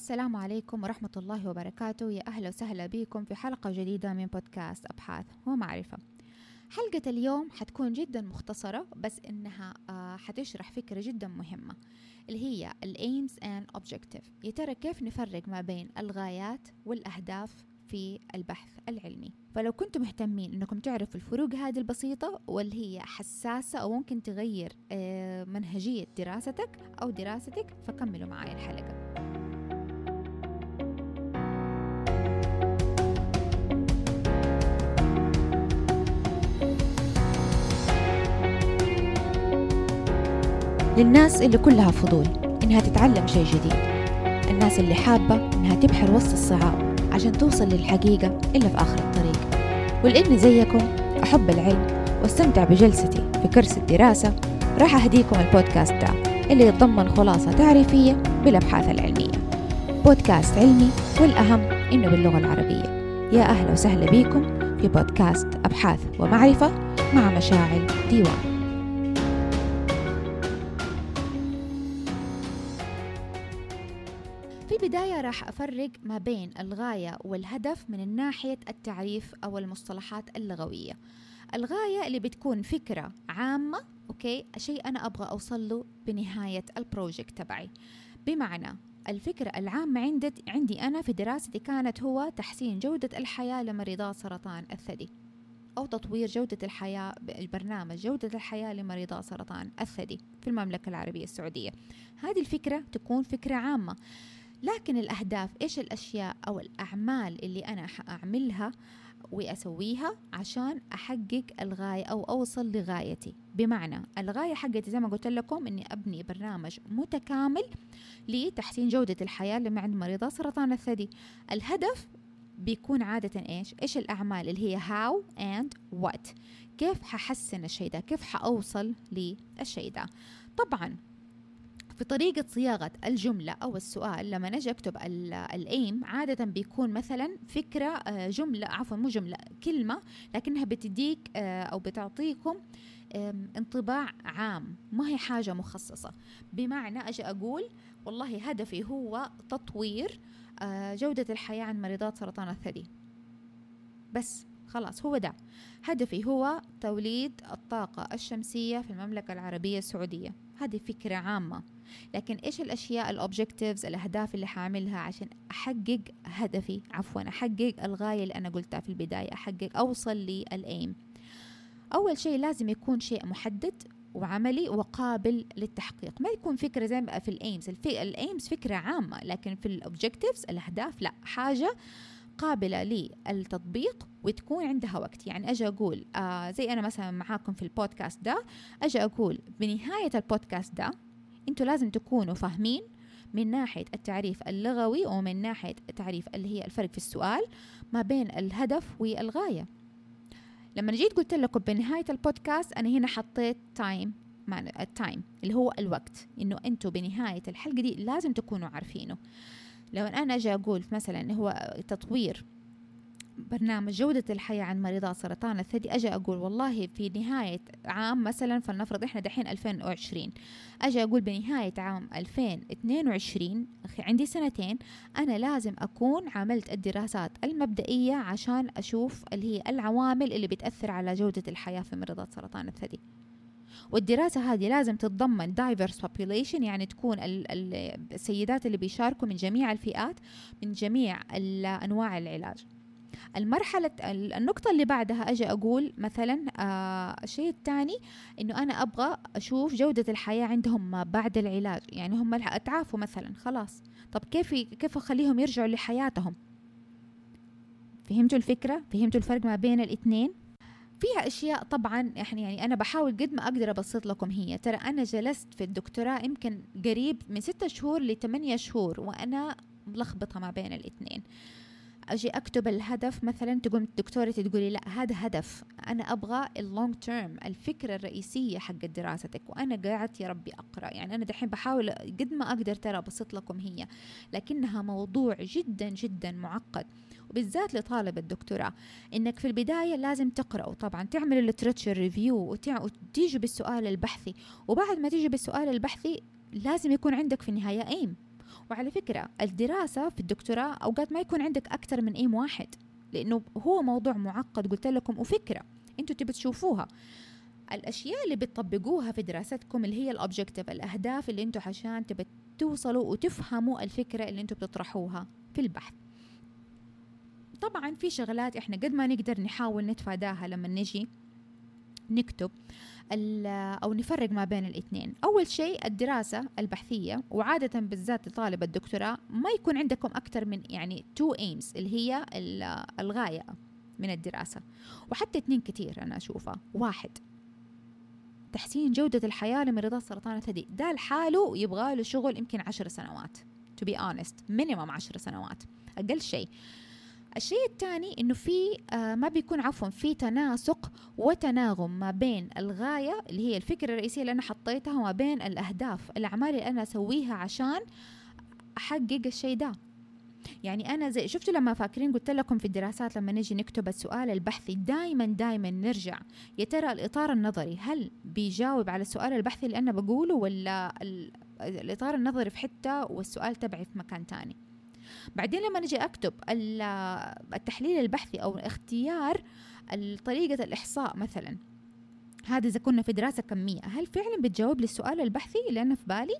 السلام عليكم ورحمة الله وبركاته. يا أهلا وسهلا بكم في حلقة جديدة من بودكاست أبحاث ومعرفة. حلقة اليوم حتكون جدا مختصرة بس إنها آه، حتشرح فكرة جدا مهمة اللي هي ال aims and objective. يا ترى كيف نفرق ما بين الغايات والأهداف في البحث العلمي؟ فلو كنتم مهتمين إنكم تعرفوا الفروق هذه البسيطة واللي هي حساسة أو ممكن تغير آه، منهجية دراستك أو دراستك فكملوا معي الحلقة. للناس اللي كلها فضول إنها تتعلم شيء جديد. الناس اللي حابة إنها تبحر وسط الصعاب عشان توصل للحقيقة إلا في آخر الطريق. ولأني زيكم أحب العلم وأستمتع بجلستي في كرسي الدراسة. راح أهديكم البودكاست ده اللي يتضمن خلاصة تعريفية بالأبحاث العلمية. بودكاست علمي والأهم إنه باللغة العربية. يا أهلا وسهلا بكم في بودكاست أبحاث ومعرفة مع مشاعل ديوان. راح أفرق ما بين الغاية والهدف من ناحية التعريف أو المصطلحات اللغوية. الغاية اللي بتكون فكرة عامة okay؟ شيء أنا أبغى أوصل له بنهاية ال project تبعي. بمعنى الفكرة العامة عندي, عندي أنا في دراستي كانت هو تحسين جودة الحياة لمريضات سرطان الثدي أو تطوير جودة الحياة البرنامج جودة الحياة لمريضات سرطان الثدي في المملكة العربية السعودية. هذه الفكرة تكون فكرة عامة. لكن الأهداف إيش الأشياء أو الأعمال اللي أنا أعملها وأسويها عشان أحقق الغاية أو أوصل لغايتي؟ بمعنى الغاية حقتي زي ما قلت لكم أني أبني برنامج متكامل لتحسين جودة الحياة عند مريضة سرطان الثدي. الهدف بيكون عادة إيش؟ إيش الأعمال اللي هي how and what كيف ححسن الشيء ده كيف حأوصل للشيء ده طبعا في طريقة صياغة الجملة أو السؤال لما نجي أكتب الأيم عادة بيكون مثلا فكرة آه، جملة عفوا مو جملة كلمة لكنها بتديك آه، أو بتعطيكم انطباع عام ما هي حاجة مخصصة. بمعنى أجي أقول والله هدفي هو تطوير آه، جودة الحياة عند مريضات سرطان الثدي. بس خلاص هو ده. هدفي هو توليد الطاقة الشمسية في المملكة العربية السعودية. هذه فكرة عامة. لكن إيش الأشياء ال objectives الأهداف اللي حاعملها عشان أحقق هدفي؟ عفوا أحقق الغاية اللي أنا قلتها في البداية أحقق أوصل لل aim أول شيء لازم يكون شيء محدد وعملي وقابل للتحقيق. ما يكون فكرة زي في ال aims ال aims فكرة عامة لكن في ال objectives الأهداف لا. حاجة قابلة للتطبيق وتكون عندها وقت. يعني أجي أقول آه زي أنا مثلا معاكم في البودكاست ده أجي أقول بنهاية البودكاست ده أنتوا لازم تكونوا فاهمين من ناحية التعريف اللغوي ومن ناحية التعريف اللي هي الفرق في السؤال ما بين الهدف والغاية. لما جيت قلت لكم بنهاية البودكاست أنا هنا حطيت time ال time اللي هو الوقت. إنه أنتوا بنهاية الحلقة دي لازم تكونوا عارفينه. لو أنا أجي أقول مثلا هو تطوير برنامج جودة الحياة عن مريضات سرطان الثدي أجي أقول والله في نهاية عام مثلا فلنفرض إحنا دحين 2020 أجي أقول بنهاية عام 2022 عندي سنتين أنا لازم أكون عملت الدراسات المبدئية عشان أشوف اللي هي العوامل اللي بتأثر على جودة الحياة في مريضات سرطان الثدي. والدراسة هذه لازم تتضمن diverse population يعني تكون السيدات اللي بيشاركوا من جميع الفئات من جميع أنواع العلاج. المرحلة النقطة اللي بعدها أجي أقول مثلا آه الشيء الثاني إنه أنا أبغى أشوف جودة الحياة عندهم ما بعد العلاج. يعني هم تعافوا مثلا خلاص. طب كيف كيف أخليهم يرجعوا لحياتهم؟ فهمتوا الفكرة؟ فهمتوا الفرق ما بين الإثنين؟ فيها أشياء طبعا إحنا يعني أنا بحاول قد ما أقدر أبسط لكم هي. ترى أنا جلست في الدكتوراه يمكن قريب من ستة شهور لثمانية شهور وأنا ملخبطة ما بين الاثنين. أجي أكتب الهدف مثلا تقوم دكتورتي تقولي لا هذا هدف. أنا أبغى اللونج تيرم الفكرة الرئيسية حق دراستك. وأنا قاعد يا ربي أقرأ. يعني أنا دحين بحاول قد ما أقدر ترى أبسط لكم هي. لكنها موضوع جدا جدا معقد. وبالذات لطالب الدكتوراه. إنك في البداية لازم تقرأ طبعا تعمل ال literature review وتيجي بالسؤال البحثي. وبعد ما تيجي بالسؤال البحثي لازم يكون عندك في النهاية aim وعلى فكرة الدراسة في الدكتوراه أوقات ما يكون عندك أكثر من aim واحد لأنه هو موضوع معقد قلت لكم وفكرة أنتوا تبي تشوفوها. الأشياء اللي بتطبقوها في دراستكم اللي هي ال objective الأهداف اللي أنتم عشان تبى توصلوا وتفهموا الفكرة اللي أنتم بتطرحوها في البحث. طبعا في شغلات إحنا قد ما نقدر نحاول نتفاداها لما نجي نكتب أو نفرق ما بين الاثنين. أول شيء الدراسة البحثية وعادة بالذات لطالب الدكتوراه ما يكون عندكم أكثر من يعني تو ايمز اللي هي الغاية من الدراسة. وحتى اثنين كثير أنا أشوفها واحد تحسين جودة الحياة لمريضات سرطان الثدي. ده لحاله يبغى له شغل يمكن عشر سنوات. To be honest minimum عشر سنوات. أقل شيء. الشيء الثاني إنه في آه ما بيكون عفوا في تناسق وتناغم ما بين الغاية اللي هي الفكرة الرئيسية اللي أنا حطيتها وما بين الأهداف الأعمال اللي أنا أسويها عشان أحقق الشيء ده. يعني أنا زي شفتوا لما فاكرين قلت لكم في الدراسات لما نجي نكتب السؤال البحثي دائما دائما نرجع يا ترى الإطار النظري هل بيجاوب على السؤال البحثي اللي أنا بقوله ولا الإطار النظري في حتة والسؤال تبعي في مكان تاني؟ بعدين لما نجي أكتب التحليل البحثي أو اختيار طريقه الإحصاء مثلا هذا إذا كنا في دراسة كمية هل فعلا بتجاوب للسؤال البحثي اللي أنا في بالي؟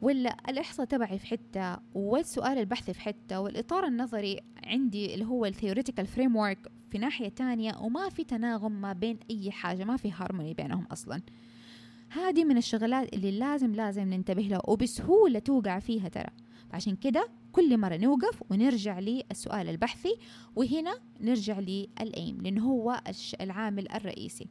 ولا الإحصاء تبعي في حتة والسؤال البحثي في حتة والإطار النظري عندي اللي هو ال theoretical frame في ناحية تانية وما في تناغم ما بين أي حاجة ما في هارموني بينهم أصلا. هذه من الشغلات اللي لازم لازم ننتبه لها وبسهولة توقع فيها ترى. عشان كده كل مرة نوقف ونرجع للسؤال البحثي وهنا نرجع للأيم لأنه هو العامل الرئيسي.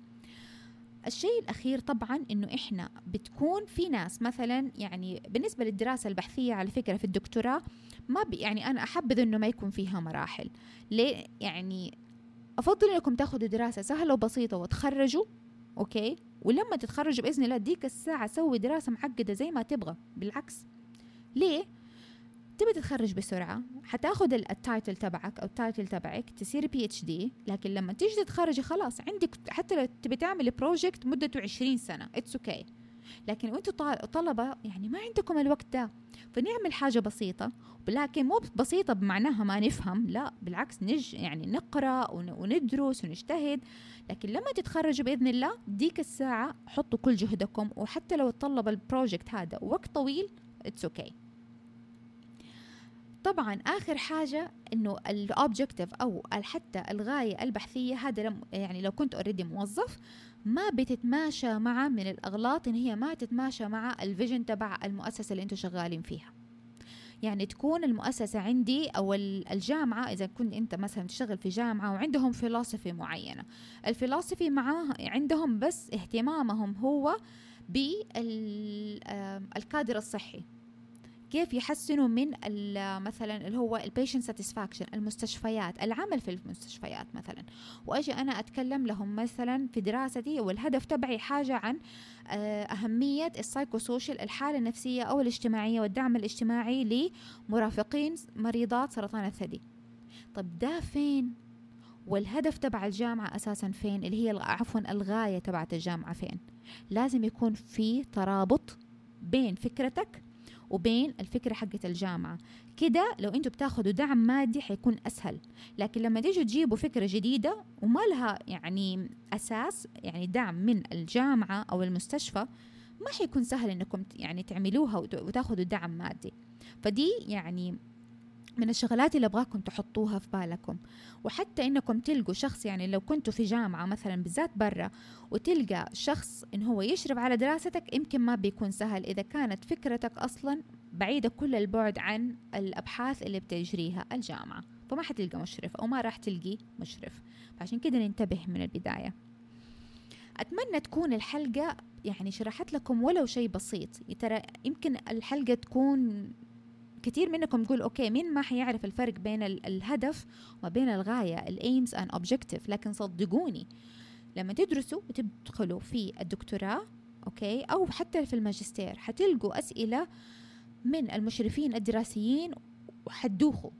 الشيء الأخير طبعا إنه إحنا بتكون في ناس مثلا يعني بالنسبة للدراسة البحثية على فكرة في الدكتوراه ما بي يعني أنا أحبذ إنه ما يكون فيها مراحل. ليه؟ يعني أفضل إنكم تاخذوا دراسة سهلة وبسيطة وتخرجوا okay ولما تتخرجوا بإذن الله ديك الساعة سوي دراسة معقدة زي ما تبغى بالعكس ليه؟ تبي تتخرج بسرعة حتاخد ال title تبعك أو ال title تبعك تصير PhD لكن لما تيجي تتخرجي خلاص عندك حتى لو تبي تعملي project مدته 20 سنة it's okay okay. لكن وأنتم طلبة يعني ما عندكم الوقت ده فنعمل حاجة بسيطة لكن مو بسيطة بمعناها ما نفهم لا بالعكس نج يعني نقرأ وندرس ونجتهد لكن لما تتخرجوا بإذن الله ديك الساعة حطوا كل جهدكم وحتى لو تطلب ال project هذا وقت طويل it's okay okay. طبعا آخر حاجة إنه ال objective أو حتى الغاية البحثية هذا يعني لو كنت already موظف ما بتتماشى مع من الأغلاط إن هي ما تتماشى مع ال vision تبع المؤسسة اللي أنتم شغالين فيها. يعني تكون المؤسسة عندي أو الجامعة إذا كنت أنت مثلا تشتغل في جامعة وعندهم فلسفة معينة. الفلسفة معاه عندهم بس اهتمامهم هو بالكادر الصحي. كيف يحسنوا من مثلا اللي هو ال patient satisfaction المستشفيات العمل في المستشفيات مثلا. وأجي أنا أتكلم لهم مثلا في دراستي والهدف تبعي حاجة عن آه، أهمية ال psychosocial الحالة النفسية أو الاجتماعية والدعم الاجتماعي لمرافقين مريضات سرطان الثدي. طب ده فين؟ والهدف تبع الجامعة أساسا فين؟ اللي هي عفوا الغاية تبعت الجامعة فين؟ لازم يكون في ترابط بين فكرتك وبين الفكرة حقة الجامعة. كده لو أنتوا بتاخدوا دعم مادي حيكون أسهل. لكن لما تيجوا تجيبوا فكرة جديدة وما لها يعني أساس يعني دعم من الجامعة أو المستشفى ما حيكون سهل إنكم يعني تعملوها وتاخدوا دعم مادي. فدي يعني من الشغلات اللي ابغاكم تحطوها في بالكم. وحتى إنكم تلقوا شخص يعني لو كنتوا في جامعة مثلا بالذات برا وتلقى شخص إن هو يشرف على دراستك يمكن ما بيكون سهل. إذا كانت فكرتك أصلا بعيدة كل البعد عن الأبحاث اللي بتجريها الجامعة. فما حتلقى مشرف أو ما راح تلقي مشرف. فعشان كده ننتبه من البداية. أتمنى تكون الحلقة يعني شرحت لكم ولو شيء بسيط. ترى يمكن الحلقة تكون كثير منكم يقول okay مين ما حيعرف الفرق بين الهدف وبين الغاية ال aims and objective لكن صدقوني لما تدرسوا وتدخلوا في الدكتوراه okay أو حتى في الماجستير حتلقوا أسئلة من المشرفين الدراسيين وحدوخوا.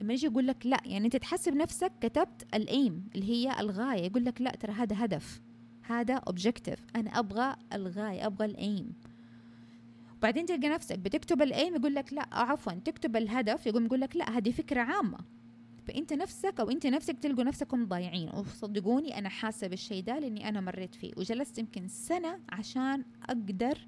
لما يجي يقول لك لا يعني أنت تحسب نفسك كتبت ال aim اللي هي الغاية يقول لك لا ترى هذا هدف هذا objective أنا أبغى الغاية أبغى ال aim بعدين تلقى نفسك بتكتب ال aim يقول لك لا عفوا تكتب الهدف يقوم يقول لك لا هذه فكرة عامة. فأنت نفسك أو أنت نفسك تلقوا نفسكم ضايعين. وصدقوني أنا حاسة بالشيء ده لأني أنا مريت فيه. وجلست يمكن سنة عشان أقدر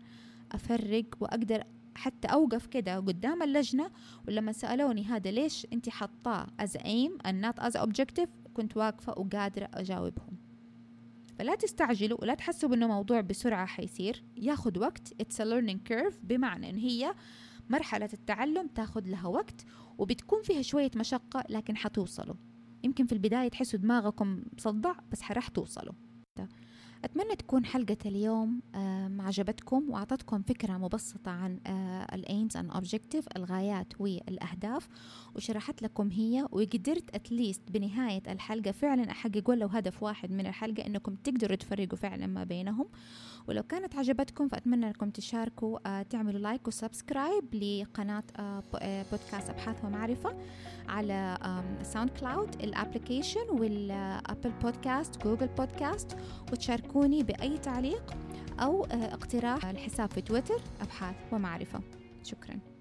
أفرق وأقدر حتى أوقف كده قدام اللجنة. ولما سألوني هذا ليش أنت حطاه از ايم not as objective كنت واقفة وقادرة أجاوبهم. فلا تستعجلوا ولا تحسوا إنه موضوع بسرعة حيصير. ياخذ وقت a learning curve. بمعنى إن هي مرحلة التعلم تاخذ لها وقت وبتكون فيها شوية مشقة لكن حتوصلوا. يمكن في البداية تحسوا دماغكم صدع بس راح توصلوا. أتمنى تكون حلقة اليوم عجبتكم وأعطتكم فكرة مبسطة عن ال aims and objective الغايات والأهداف وشرحت لكم هي وقدرت at least بنهاية الحلقة فعلا أحقق ولو هدف واحد من الحلقة إنكم تقدروا تفرقوا فعلا ما بينهم. ولو كانت عجبتكم فأتمنى أنكم تشاركوا آه، تعملوا like و subscribe لقناة آه، آه، بودكاست أبحاث ومعرفة على SoundCloud ال application وال Apple Podcast Google Podcast وتشاركوني بأي تعليق أو اقتراح الحساب في تويتر أبحاث ومعرفة. شكراً.